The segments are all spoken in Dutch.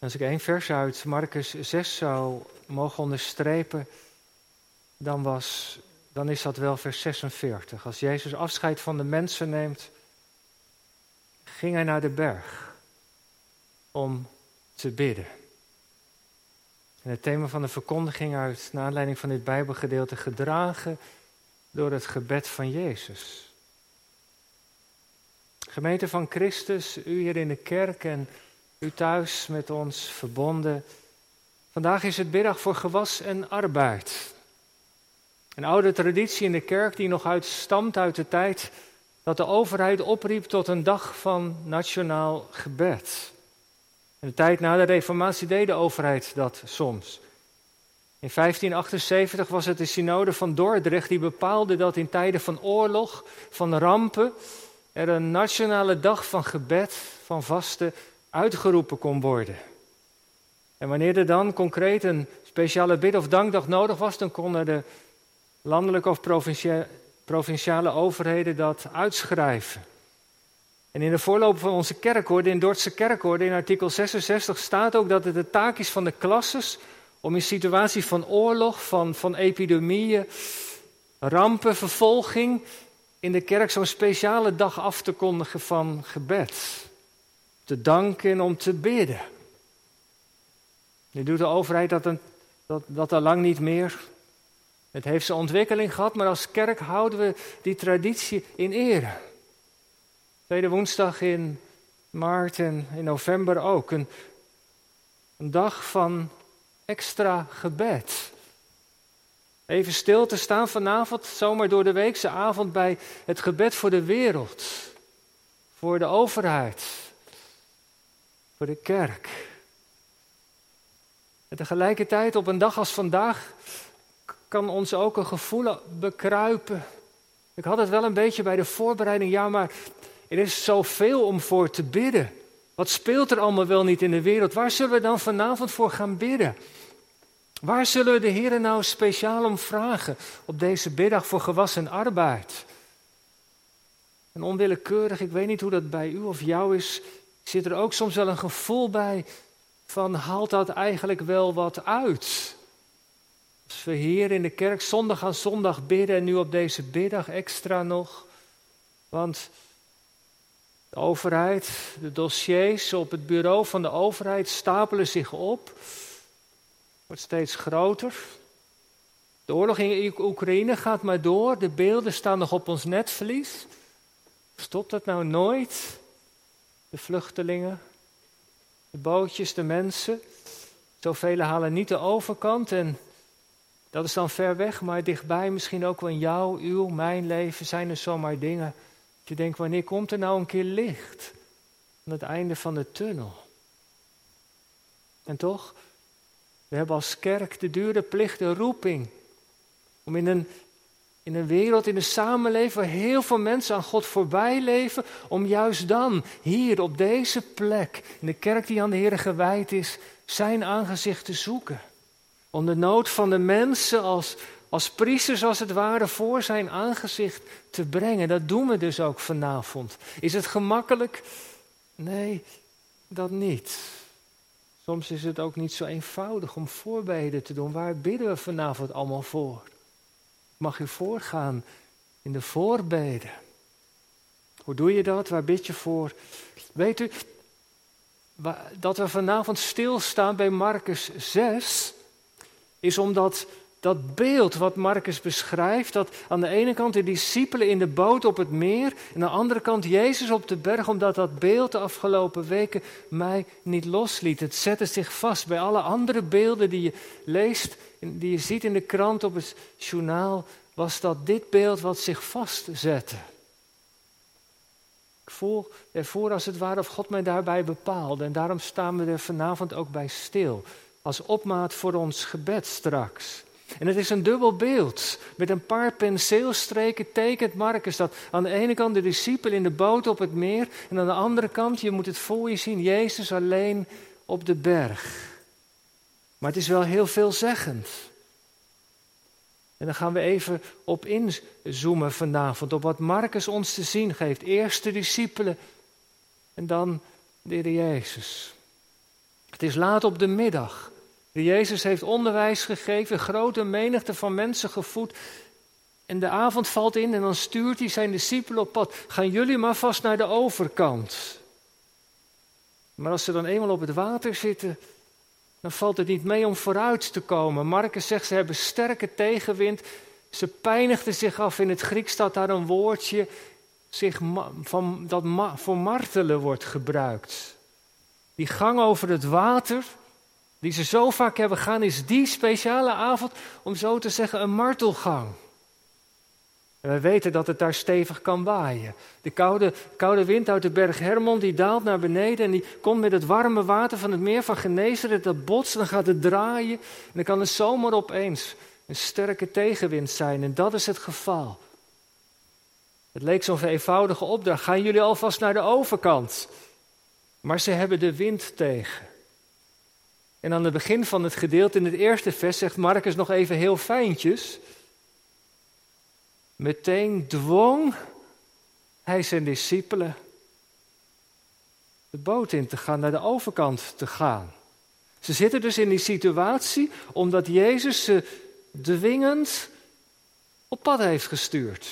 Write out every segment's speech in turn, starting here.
Als ik één vers uit Marcus 6 zou mogen onderstrepen, dan, was, dan is dat wel vers 46. Als Jezus afscheid van de mensen neemt, ging hij naar de berg om te bidden. En het thema van de verkondiging uit, naar aanleiding van dit Bijbelgedeelte, gedragen door het gebed van Jezus. Gemeente van Christus, u hier in de kerk en u thuis met ons verbonden. Vandaag is het middag voor gewas en arbeid. Een oude traditie in de kerk die nog uit stamt uit de tijd dat de overheid opriep tot een dag van nationaal gebed. In de tijd na de Reformatie deed de overheid dat soms. In 1578 was het de synode van Dordrecht die bepaalde dat in tijden van oorlog, van rampen, er een nationale dag van gebed, van vasten uitgeroepen kon worden. En wanneer er dan concreet een speciale bid- of dankdag nodig was, dan konden de landelijke of provinciale overheden dat uitschrijven. En in de voorloop van onze kerkorde, in Dordtse kerkorde, in artikel 66 staat ook dat het de taak is van de klasses om in situaties van oorlog, van, van epidemieën, rampen, vervolging, in de kerk zo'n speciale dag af te kondigen van gebed. Te danken en om te bidden. Nu doet de overheid dat, een, dat, dat al lang niet meer. Het heeft zijn ontwikkeling gehad, maar als kerk houden we die traditie in ere. Tweede woensdag in maart en in november ook. Een, een dag van extra gebed. Even stil te staan vanavond, zomaar door de weekse avond bij het gebed voor de wereld. Voor de overheid. Voor de kerk. En tegelijkertijd op een dag als vandaag kan ons ook een gevoel bekruipen. Ik had het wel een beetje bij de voorbereiding, ja, maar er is zoveel om voor te bidden. Wat speelt er allemaal wel niet in de wereld? Waar zullen we dan vanavond voor gaan bidden? Waar zullen we de Heer nou speciaal om vragen op deze middag voor gewas en arbeid? En onwillekeurig, ik weet niet hoe dat bij u of jou is, zit er ook soms wel een gevoel bij van haalt dat eigenlijk wel wat uit? Als we hier in de kerk zondag aan zondag bidden en nu op deze middag extra nog. Want de overheid, de dossiers op het bureau van de overheid stapelen zich op. Wordt steeds groter. De oorlog in Oekraïne gaat maar door. De beelden staan nog op ons netvlies. Stopt dat nou nooit? De vluchtelingen, de bootjes, de mensen. Zoveel halen niet de overkant en dat is dan ver weg, maar dichtbij misschien ook wel in jouw, uw, mijn leven zijn er zomaar dingen. Dat je denkt, wanneer komt er nou een keer licht? Aan het einde van de tunnel. En toch, we hebben als kerk de dure plicht, de roeping. Om in een, in een wereld, in een samenleving waar heel veel mensen aan God voorbij leven. Om juist dan, hier op deze plek, in de kerk die aan de Heer gewijd is, zijn aangezicht te zoeken. Om de nood van de mensen als, als priesters als het ware voor zijn aangezicht te brengen. Dat doen we dus ook vanavond. Is het gemakkelijk? Nee, dat niet. Soms is het ook niet zo eenvoudig om voorbeden te doen. Waar bidden we vanavond allemaal voor? Mag u voorgaan in de voorbeden? Hoe doe je dat? Waar bid je voor? Weet u dat we vanavond stilstaan bij Marcus 6? is omdat dat beeld wat Marcus beschrijft, dat aan de ene kant de discipelen in de boot op het meer en aan de andere kant Jezus op de berg, omdat dat beeld de afgelopen weken mij niet losliet. Het zette zich vast bij alle andere beelden die je leest, die je ziet in de krant op het journaal, was dat dit beeld wat zich vastzette. Ik voel ervoor als het ware of God mij daarbij bepaalde en daarom staan we er vanavond ook bij stil als opmaat voor ons gebed straks. En het is een dubbel beeld. Met een paar penseelstreken tekent Marcus dat aan de ene kant de discipel in de boot op het meer en aan de andere kant, je moet het voor je zien, Jezus alleen op de berg. Maar het is wel heel veelzeggend. En dan gaan we even op inzoomen vanavond, op wat Marcus ons te zien geeft. Eerst de discipelen en dan de Heer Jezus. Het is laat op de middag. Jezus heeft onderwijs gegeven, grote menigte van mensen gevoed. En de avond valt in en dan stuurt hij zijn discipelen op pad. Gaan jullie maar vast naar de overkant. Maar als ze dan eenmaal op het water zitten, dan valt het niet mee om vooruit te komen. Marcus zegt ze hebben sterke tegenwind. Ze pijnigden zich af. In het Grieks staat daar een woordje zich van, dat voor martelen wordt gebruikt. Die gang over het water, die ze zo vaak hebben gaan, is die speciale avond, om zo te zeggen, een martelgang. En wij weten dat het daar stevig kan waaien. De koude, koude wind uit de berg Hermon die daalt naar beneden en die komt met het warme water van het meer van Genezeret, dat botst, dan gaat het draaien en dan kan het zomaar opeens een sterke tegenwind zijn. En dat is het geval. Het leek zo'n eenvoudige opdracht. Gaan jullie alvast naar de overkant? Maar ze hebben de wind tegen. En aan het begin van het gedeelte, in het eerste vers, zegt Marcus nog even heel fijntjes. Meteen dwong hij zijn discipelen de boot in te gaan, naar de overkant te gaan. Ze zitten dus in die situatie omdat Jezus ze dwingend op pad heeft gestuurd.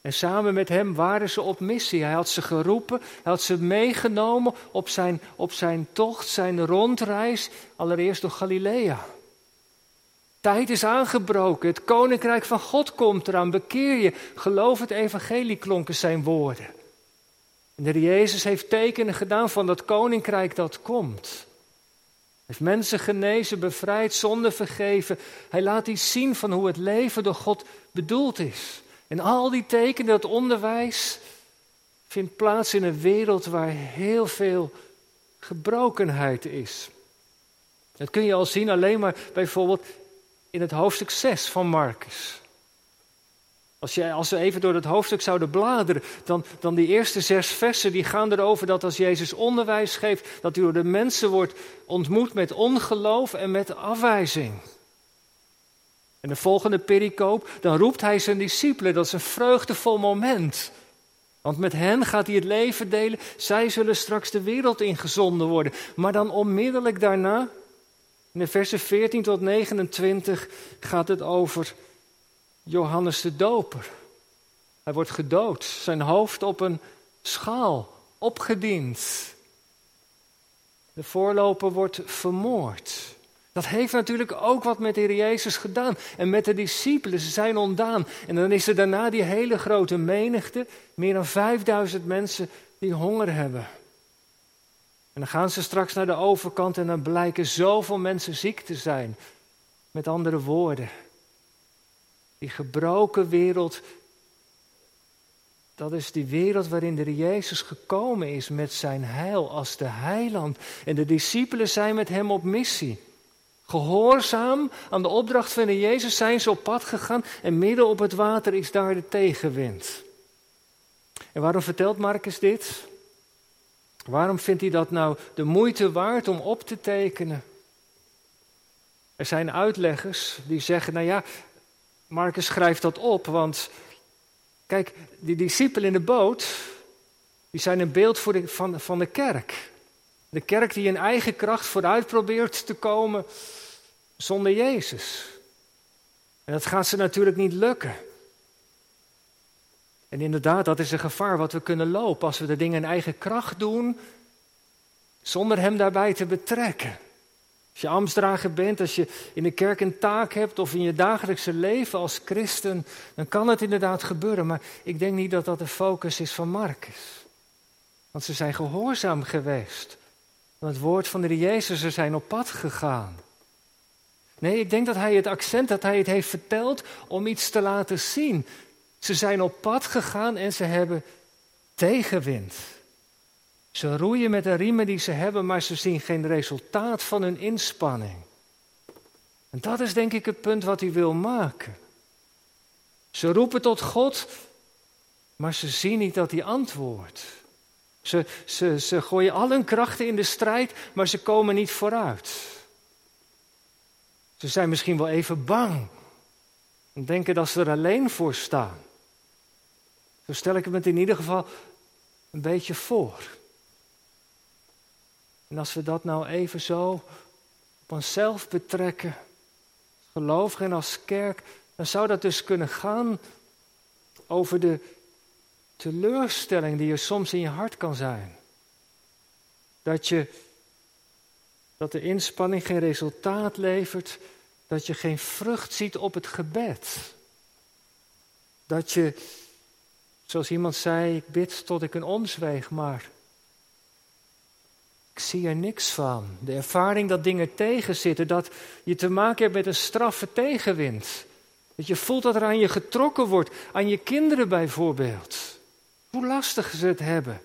En samen met hem waren ze op missie. Hij had ze geroepen, hij had ze meegenomen op zijn, op zijn tocht, zijn rondreis, allereerst door Galilea. Tijd is aangebroken, het koninkrijk van God komt eraan, bekeer je, geloof het evangelie, klonken zijn woorden. En de Jezus heeft tekenen gedaan van dat koninkrijk dat komt. Hij heeft mensen genezen, bevrijd, zonde vergeven. Hij laat iets zien van hoe het leven door God bedoeld is. En al die tekenen, dat onderwijs, vindt plaats in een wereld waar heel veel gebrokenheid is. Dat kun je al zien alleen maar bijvoorbeeld in het hoofdstuk 6 van Marcus. Als, je, als we even door het hoofdstuk zouden bladeren, dan, dan die eerste zes versen die gaan erover dat als Jezus onderwijs geeft, dat hij door de mensen wordt ontmoet met ongeloof en met afwijzing. En de volgende pericoop, dan roept hij zijn discipelen. Dat is een vreugdevol moment. Want met hen gaat hij het leven delen. Zij zullen straks de wereld ingezonden worden. Maar dan onmiddellijk daarna, in de versen 14 tot 29, gaat het over Johannes de Doper. Hij wordt gedood, zijn hoofd op een schaal opgediend. De voorloper wordt vermoord. Dat heeft natuurlijk ook wat met de Heer Jezus gedaan. En met de discipelen, ze zijn ontdaan. En dan is er daarna die hele grote menigte, meer dan 5000 mensen die honger hebben. En dan gaan ze straks naar de overkant en dan blijken zoveel mensen ziek te zijn. Met andere woorden, die gebroken wereld, dat is die wereld waarin de Jezus gekomen is met zijn heil als de heiland. En de discipelen zijn met hem op missie. Gehoorzaam aan de opdracht van de Jezus zijn ze op pad gegaan en midden op het water is daar de tegenwind. En waarom vertelt Marcus dit? Waarom vindt hij dat nou de moeite waard om op te tekenen? Er zijn uitleggers die zeggen, nou ja, Marcus schrijft dat op, want kijk, die discipelen in de boot, die zijn een beeld voor de, van, van de kerk. De kerk die in eigen kracht vooruit probeert te komen zonder Jezus. En dat gaat ze natuurlijk niet lukken. En inderdaad, dat is een gevaar wat we kunnen lopen als we de dingen in eigen kracht doen, zonder Hem daarbij te betrekken. Als je ambtsdrager bent, als je in de kerk een taak hebt of in je dagelijkse leven als christen, dan kan het inderdaad gebeuren. Maar ik denk niet dat dat de focus is van Marcus. Want ze zijn gehoorzaam geweest. Want het woord van de Jezus, ze zijn op pad gegaan. Nee, ik denk dat hij het accent, dat hij het heeft verteld om iets te laten zien. Ze zijn op pad gegaan en ze hebben tegenwind. Ze roeien met de riemen die ze hebben, maar ze zien geen resultaat van hun inspanning. En dat is denk ik het punt wat hij wil maken. Ze roepen tot God, maar ze zien niet dat hij antwoordt. Ze, ze, ze gooien al hun krachten in de strijd, maar ze komen niet vooruit. Ze zijn misschien wel even bang. En denken dat ze er alleen voor staan. Zo stel ik het in ieder geval een beetje voor. En als we dat nou even zo op onszelf betrekken, gelovig en als kerk, dan zou dat dus kunnen gaan over de teleurstelling die er soms in je hart kan zijn. Dat je dat de inspanning geen resultaat levert, dat je geen vrucht ziet op het gebed. Dat je, zoals iemand zei, ik bid tot ik een omzweeg, maar ik zie er niks van. De ervaring dat dingen tegenzitten, dat je te maken hebt met een straffe tegenwind. Dat je voelt dat er aan je getrokken wordt, aan je kinderen bijvoorbeeld. Hoe lastig ze het hebben.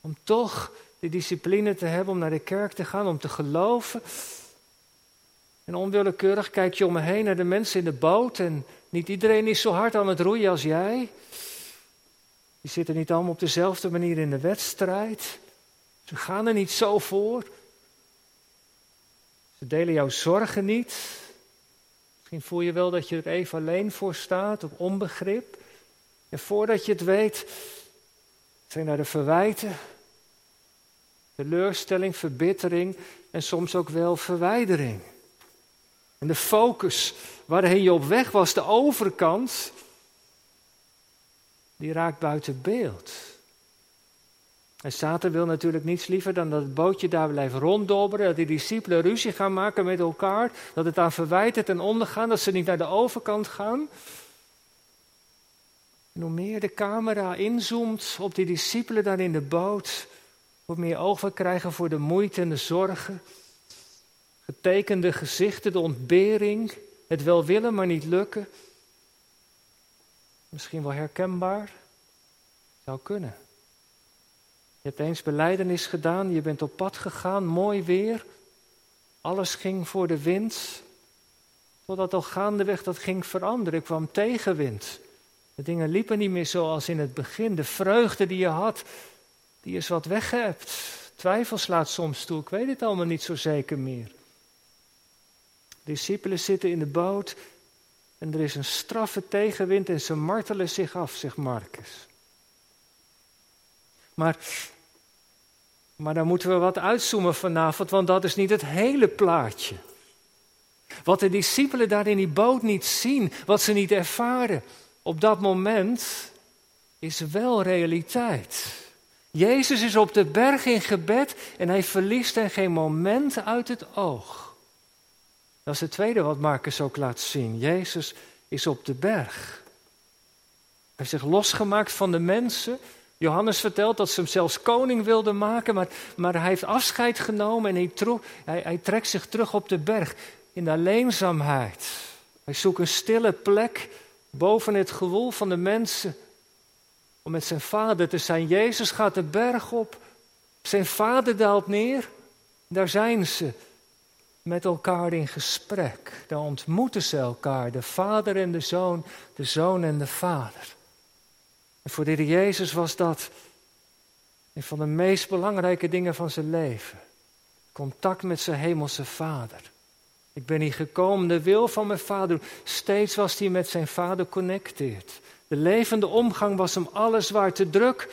Om toch de discipline te hebben om naar de kerk te gaan, om te geloven. En onwillekeurig kijk je om me heen naar de mensen in de boot en niet iedereen is zo hard aan het roeien als jij. Die zitten niet allemaal op dezelfde manier in de wedstrijd. Ze gaan er niet zo voor. Ze delen jouw zorgen niet. Misschien voel je wel dat je er even alleen voor staat, op onbegrip. En voordat je het weet, zijn daar de verwijten, teleurstelling, verbittering en soms ook wel verwijdering. En de focus waarheen je op weg was, de overkant, die raakt buiten beeld. En Satan wil natuurlijk niets liever dan dat het bootje daar blijft ronddobberen, dat die discipelen ruzie gaan maken met elkaar, dat het aan verwijten ten onder gaat, dat ze niet naar de overkant gaan. En hoe meer de camera inzoomt op die discipelen daar in de boot, hoe meer oog we krijgen voor de moeite en de zorgen. Getekende gezichten, de ontbering, het wel willen maar niet lukken. Misschien wel herkenbaar. Zou kunnen. Je hebt eens beleidenis gedaan, je bent op pad gegaan, mooi weer. Alles ging voor de wind. Totdat al gaandeweg dat ging veranderen. Er kwam tegenwind. De dingen liepen niet meer zoals in het begin. De vreugde die je had, die is wat weggeëpt. Twijfel slaat soms toe. Ik weet het allemaal niet zo zeker meer. Discipelen zitten in de boot en er is een straffe tegenwind en ze martelen zich af, zegt Marcus. Maar, maar dan moeten we wat uitzoomen vanavond, want dat is niet het hele plaatje. Wat de discipelen daar in die boot niet zien, wat ze niet ervaren, op dat moment is wel realiteit. Jezus is op de berg in gebed en hij verliest er geen moment uit het oog. Dat is het tweede wat Marcus ook laat zien. Jezus is op de berg. Hij heeft zich losgemaakt van de mensen. Johannes vertelt dat ze hem zelfs koning wilden maken, maar, maar hij heeft afscheid genomen en hij, hij, hij trekt zich terug op de berg in de alleenzaamheid. Hij zoekt een stille plek boven het gewoel van de mensen om met zijn vader te zijn. Jezus gaat de berg op, zijn vader daalt neer, daar zijn ze met elkaar in gesprek. Daar ontmoeten ze elkaar, de vader en de zoon, de zoon en de vader. En voor de Jezus was dat een van de meest belangrijke dingen van zijn leven. Contact met zijn hemelse vader. Ik ben hier gekomen, de wil van mijn vader. Steeds was hij met zijn vader connecteerd. De levende omgang was hem alles waar te druk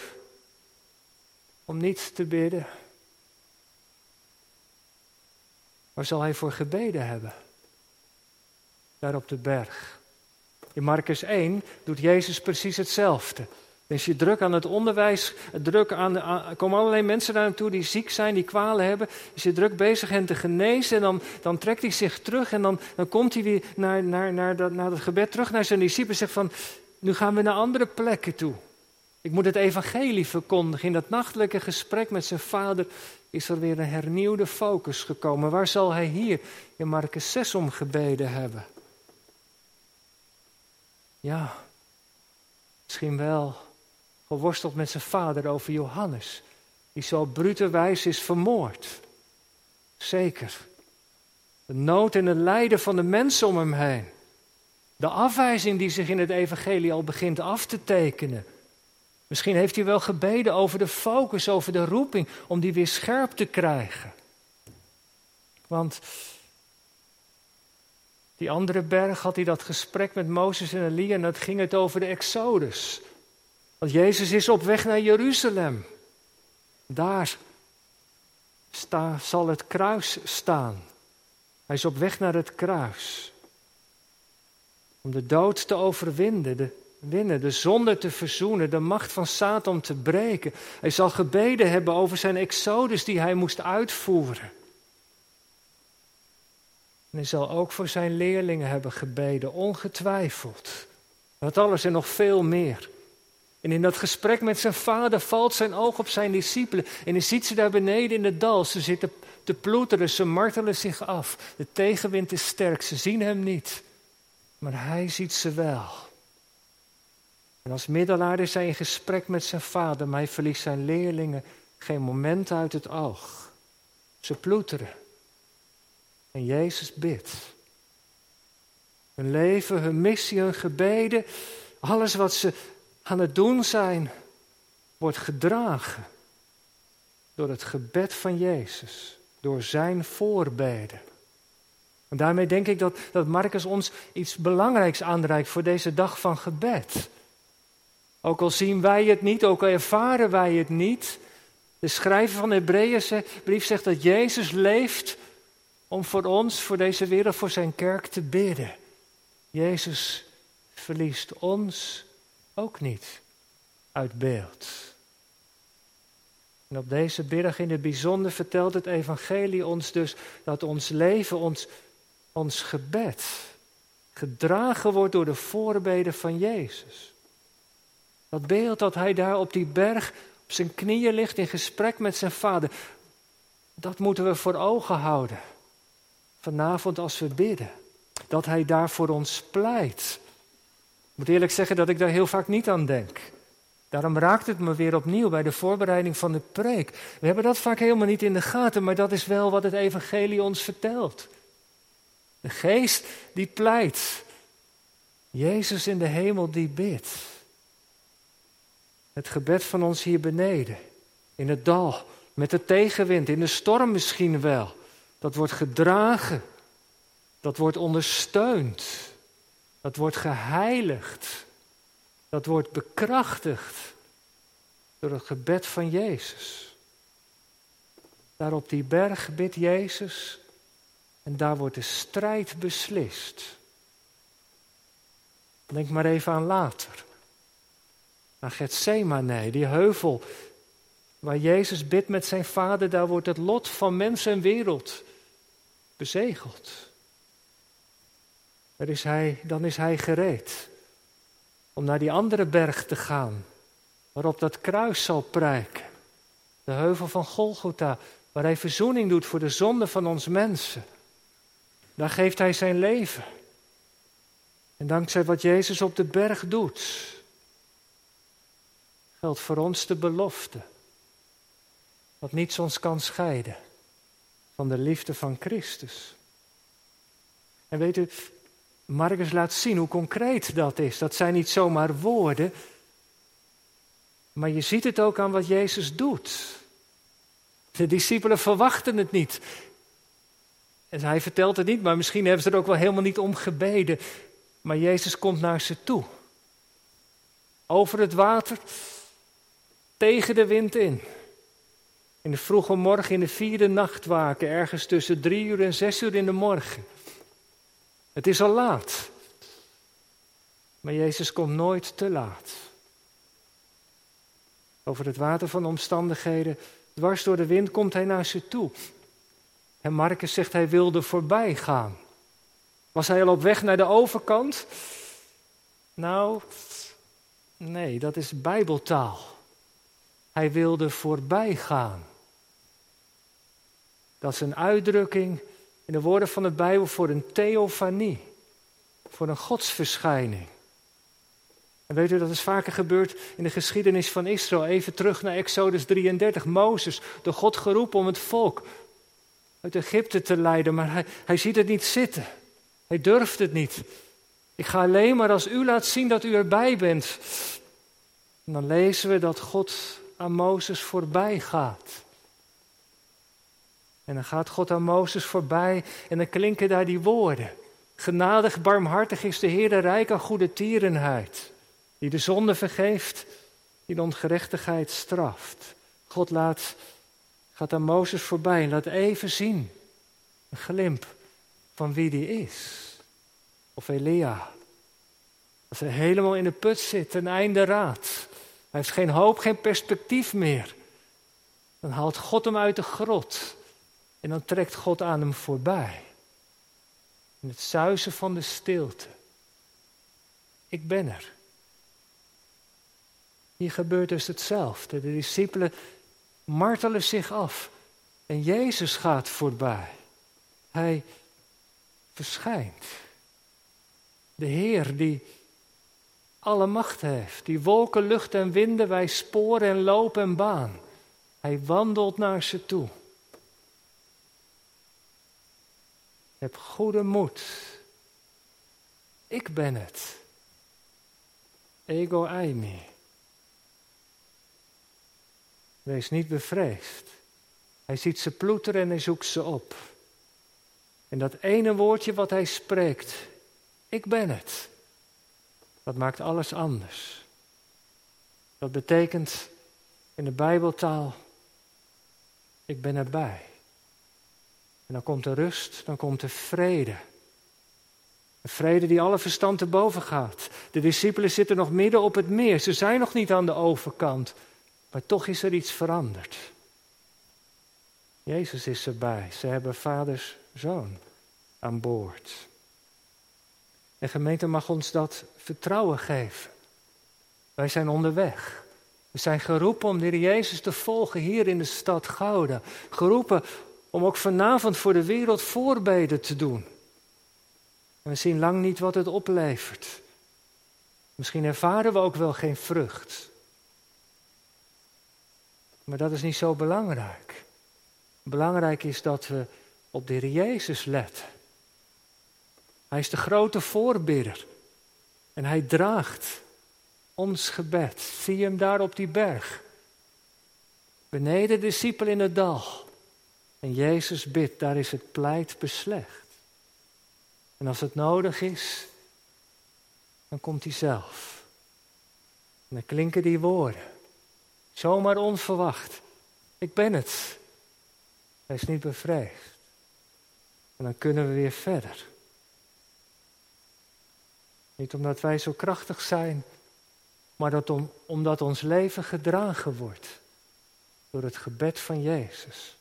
om niet te bidden. Waar zal hij voor gebeden hebben? Daar op de berg. In Marcus 1 doet Jezus precies hetzelfde. Is je druk aan het onderwijs, druk aan, er komen allerlei mensen daar naartoe die ziek zijn, die kwalen hebben. Is je druk bezig hen te genezen en dan, dan trekt hij zich terug en dan, dan komt hij weer naar, naar, naar, dat, naar het gebed terug naar zijn discipelen en zegt van, nu gaan we naar andere plekken toe. Ik moet het evangelie verkondigen. In dat nachtelijke gesprek met zijn vader is er weer een hernieuwde focus gekomen. Waar zal hij hier in Marcus 6 om gebeden hebben? Ja, misschien wel geworsteld met zijn vader over Johannes, die zo brute wijs is vermoord. Zeker. De nood en het lijden van de mensen om hem heen. De afwijzing die zich in het evangelie al begint af te tekenen. Misschien heeft hij wel gebeden over de focus, over de roeping, om die weer scherp te krijgen. Want die andere berg had hij dat gesprek met Mozes en Elia en dat ging het over de Exodus. Want Jezus is op weg naar Jeruzalem. Daar. sta, zal het kruis staan. Hij is op weg naar het kruis. Om de dood te overwinnen, de, winnen, de zonde te verzoenen, de macht van Satan te breken. Hij zal gebeden hebben over zijn exodus die hij moest uitvoeren. En hij zal ook voor zijn leerlingen hebben gebeden, ongetwijfeld. Dat alles en nog veel meer. En in dat gesprek met zijn vader valt zijn oog op zijn discipelen. En hij ziet ze daar beneden in het dal. Ze zitten te ploeteren, ze martelen zich af. De tegenwind is sterk, ze zien hem niet. Maar hij ziet ze wel. En als middelaar is hij in gesprek met zijn vader, maar hij verliest zijn leerlingen geen moment uit het oog. Ze ploeteren. En Jezus bidt. Hun leven, hun missie, hun gebeden, alles wat ze aan het doen zijn, wordt gedragen door het gebed van Jezus, door zijn voorbeden. En daarmee denk ik dat, dat Marcus ons iets belangrijks aanreikt voor deze dag van gebed. Ook al zien wij het niet, ook al ervaren wij het niet. De schrijver van de Hebreeënbrief zegt dat Jezus leeft om voor ons, voor deze wereld, voor zijn kerk te bidden. Jezus verliest ons ook niet uit beeld. En op deze middag in het bijzonder vertelt het evangelie ons dus dat ons leven, ons, ons gebed, gedragen wordt door de voorbeden van Jezus. Dat beeld dat hij daar op die berg op zijn knieën ligt in gesprek met zijn vader, dat moeten we voor ogen houden. Vanavond als we bidden. Dat hij daar voor ons pleit. Moet eerlijk zeggen dat ik daar heel vaak niet aan denk. Daarom raakt het me weer opnieuw bij de voorbereiding van de preek. We hebben dat vaak helemaal niet in de gaten, maar dat is wel wat het evangelie ons vertelt. De geest die pleit. Jezus in de hemel die bidt. Het gebed van ons hier beneden, in het dal, met de tegenwind, in de storm misschien wel. Dat wordt gedragen, dat wordt ondersteund, dat wordt geheiligd, dat wordt bekrachtigd door het gebed van Jezus. Daar op die berg bidt Jezus en daar wordt de strijd beslist. Denk maar even aan later naar Gethsemane, die heuvel waar Jezus bidt met zijn vader, daar wordt het lot van mens en wereld bezegeld. Daar is hij, dan is hij gereed om naar die andere berg te gaan, waarop dat kruis zal prijken. De heuvel van Golgotha, waar hij verzoening doet voor de zonde van ons mensen. Daar geeft hij zijn leven. En dankzij wat Jezus op de berg doet, geldt voor ons de belofte. Dat niets ons kan scheiden van de liefde van Christus. En weet u, Marcus laat zien hoe concreet dat is. Dat zijn niet zomaar woorden, maar je ziet het ook aan wat Jezus doet. De discipelen verwachten het niet. En hij vertelt het niet, maar misschien hebben ze er ook wel helemaal niet om gebeden. Maar Jezus komt naar ze toe. Over het water tegen de wind in. In de vroege morgen, in de vierde nachtwaken, ergens tussen drie uur en zes uur in de morgen. Het is al laat. Maar Jezus komt nooit te laat. Over het water van omstandigheden, dwars door de wind, komt hij naar ze toe. En Marcus zegt hij wilde voorbij gaan. Was hij al op weg naar de overkant? Nou, nee, dat is bijbeltaal. Hij wilde voorbij gaan. Dat is een uitdrukking in de woorden van de Bijbel voor een theofanie, voor een godsverschijning. En weet u, dat is vaker gebeurd in de geschiedenis van Israël. Even terug naar Exodus 33. Mozes, door God geroepen om het volk uit Egypte te leiden, maar hij, hij ziet het niet zitten. Hij durft het niet. Ik ga alleen maar als u laat zien dat u erbij bent. En dan lezen we dat God aan Mozes voorbij gaat. En dan gaat God aan Mozes voorbij en dan klinken daar die woorden. Genadig, barmhartig is de Heer, rijk aan goede tierenheid. Die de zonde vergeeft, die de ongerechtigheid straft. God laat gaat aan Mozes voorbij en laat even zien, een glimp van wie die is. Of Elia, als hij helemaal in de put zit, een einde raad. Hij heeft geen hoop, geen perspectief meer. Dan haalt God hem uit de grot en dan trekt God aan hem voorbij. In het zuizen van de stilte. Ik ben er. Hier gebeurt dus hetzelfde. De discipelen martelen zich af. En Jezus gaat voorbij. Hij verschijnt. De Heer die alle macht heeft, die wolken, lucht en winden, wij sporen en loop en baan. Hij wandelt naar ze toe. Heb goede moed. Ik ben het. Ego eimi. Wees niet bevreesd. Hij ziet ze ploeteren en hij zoekt ze op. En dat ene woordje wat hij spreekt, ik ben het, dat maakt alles anders. Dat betekent in de Bijbeltaal, ik ben erbij. En dan komt de rust, dan komt de vrede. Een vrede die alle verstand te boven gaat. De discipelen zitten nog midden op het meer. Ze zijn nog niet aan de overkant. Maar toch is er iets veranderd. Jezus is erbij. Ze hebben vaders zoon aan boord. En gemeente mag ons dat vertrouwen geven. Wij zijn onderweg. We zijn geroepen om de Heer Jezus te volgen hier in de stad Gouda. Geroepen om ook vanavond voor de wereld voorbeden te doen. En we zien lang niet wat het oplevert. Misschien ervaren we ook wel geen vrucht. Maar dat is niet zo belangrijk. Belangrijk is dat we op de Heer Jezus letten. Hij is de grote voorbidder. En hij draagt ons gebed. Zie hem daar op die berg. Beneden de discipel in het dal. En Jezus bidt, daar is het pleit beslecht. En als het nodig is, dan komt hij zelf. En dan klinken die woorden. Zomaar onverwacht. Ik ben het. Hij is niet bevreesd. En dan kunnen we weer verder. Niet omdat wij zo krachtig zijn, maar dat om, omdat ons leven gedragen wordt door het gebed van Jezus.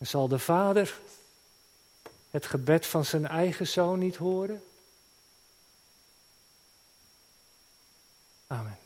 En zal de Vader het gebed van zijn eigen zoon niet horen? Amen.